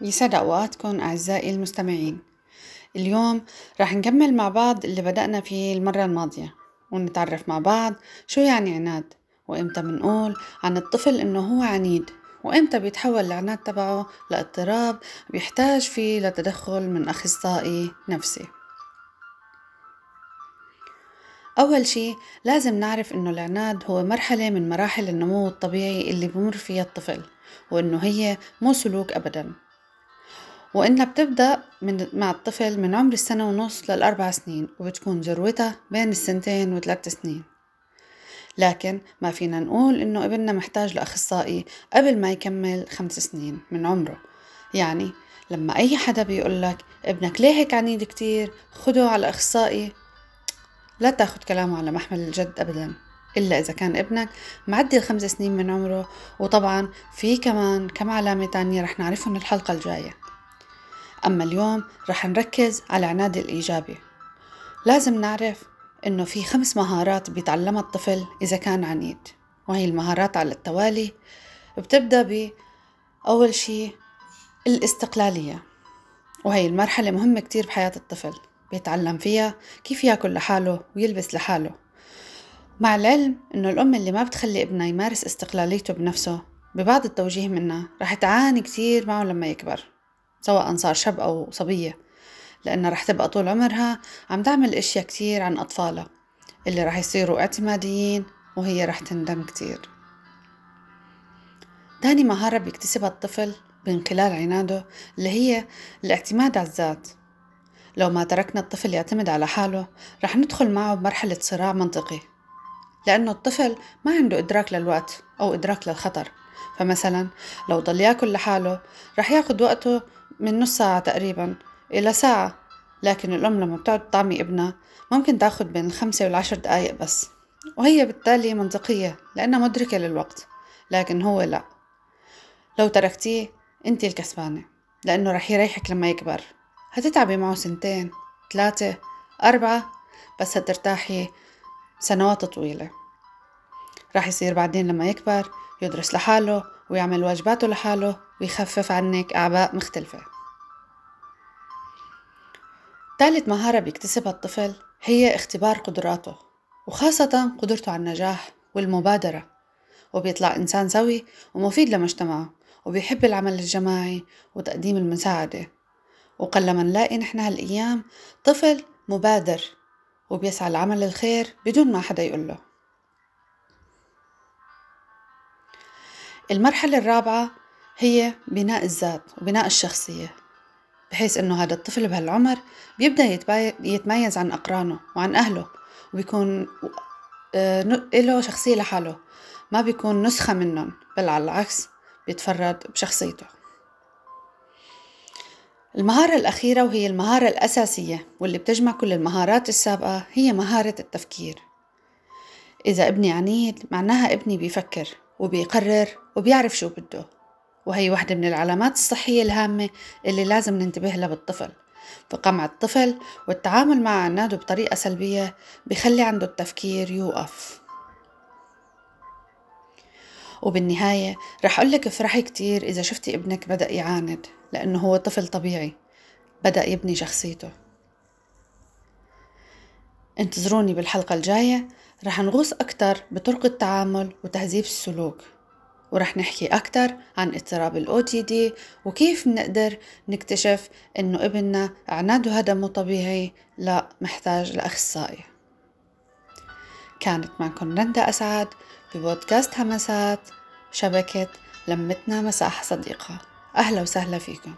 يسعد أوقاتكم أعزائي المستمعين. اليوم رح نكمل مع بعض اللي بدأنا فيه المرة الماضية ونتعرف مع بعض شو يعني عناد وإمتى بنقول عن الطفل إنه هو عنيد وإمتى بيتحول العناد تبعه لاضطراب بيحتاج فيه لتدخل من أخصائي نفسي. أول شي لازم نعرف إنه العناد هو مرحلة من مراحل النمو الطبيعي اللي بمر فيها الطفل وإنه هي مو سلوك أبداً. وإنها بتبدأ من مع الطفل من عمر السنة ونص للأربع سنين وبتكون ذروتها بين السنتين وثلاث سنين. لكن ما فينا نقول إنه ابننا محتاج لأخصائي قبل ما يكمل خمس سنين من عمره. يعني لما أي حدا بيقول لك ابنك ليه هيك عنيد كتير خده على أخصائي لا تاخد كلامه على محمل الجد أبدا. إلا إذا كان ابنك معدي الخمس سنين من عمره وطبعا في كمان كم علامة تانية رح نعرفهم الحلقة الجاية. أما اليوم رح نركز على العناد الإيجابي. لازم نعرف إنه في خمس مهارات بيتعلمها الطفل إذا كان عنيد وهي المهارات على التوالي بتبدأ ب أول شي الاستقلالية وهي المرحلة مهمة كتير بحياة الطفل بيتعلم فيها كيف يأكل لحاله ويلبس لحاله. مع العلم إنه الأم اللي ما بتخلي ابنها يمارس استقلاليته بنفسه ببعض التوجيه منها رح تعاني كتير معه لما يكبر. سواء صار شاب أو صبية لأنها رح تبقى طول عمرها عم تعمل أشياء كتير عن أطفالها اللي رح يصيروا اعتماديين وهي رح تندم كتير. تاني مهارة بيكتسبها الطفل من خلال عناده اللي هي الاعتماد على الذات. لو ما تركنا الطفل يعتمد على حاله رح ندخل معه بمرحلة صراع منطقي لأنه الطفل ما عنده إدراك للوقت أو إدراك للخطر. فمثلا لو ضل يأكل لحاله رح ياخد وقته من نص ساعة تقريبا إلى ساعة لكن الأم لما بتقعد تطعمي ابنها ممكن تاخد بين الخمسة والعشر دقايق بس وهي بالتالي منطقية لأنها مدركة للوقت لكن هو لا. لو تركتيه انت الكسبانة لأنه رح يريحك لما يكبر. هتتعبي معه سنتين ثلاثة أربعة بس هترتاحي سنوات طويلة. رح يصير بعدين لما يكبر يدرس لحاله ويعمل واجباته لحاله ويخفف عنك أعباء مختلفة. ثالث مهارة بيكتسبها الطفل هي اختبار قدراته وخاصة قدرته على النجاح والمبادرة. وبيطلع إنسان سوي ومفيد لمجتمعه وبيحب العمل الجماعي وتقديم المساعدة. وقلما نلاقي نحن هالأيام طفل مبادر وبيسعى لعمل الخير بدون ما حدا يقوله. المرحلة الرابعة هي بناء الذات وبناء الشخصية بحيث إنه هذا الطفل بهالعمر بيبدأ يتميز عن أقرانه وعن أهله وبيكون آه، له شخصية لحاله ما بيكون نسخة منهم بل على العكس بيتفرد بشخصيته. المهارة الأخيرة وهي المهارة الأساسية واللي بتجمع كل المهارات السابقة هي مهارة التفكير. إذا ابني عنيد معناها ابني بيفكر. وبيقرر وبيعرف شو بده. وهي واحدة من العلامات الصحية الهامة اللي لازم ننتبه لها بالطفل. فقمع الطفل والتعامل مع عناده بطريقة سلبية بخلي عنده التفكير يوقف. وبالنهاية رح أقولك افرحي كتير إذا شفتي ابنك بدأ يعاند لأنه هو طفل طبيعي. بدأ يبني شخصيته. انتظروني بالحلقة الجاية. رح نغوص أكتر بطرق التعامل وتهذيب السلوك ورح نحكي أكتر عن اضطراب ال OTD وكيف بنقدر نكتشف إنه ابننا عناده هذا مو طبيعي لا محتاج لأخصائي. كانت معكم رندا أسعد ببودكاست همسات شبكة لمتنا مساحة صديقة. أهلا وسهلا فيكم.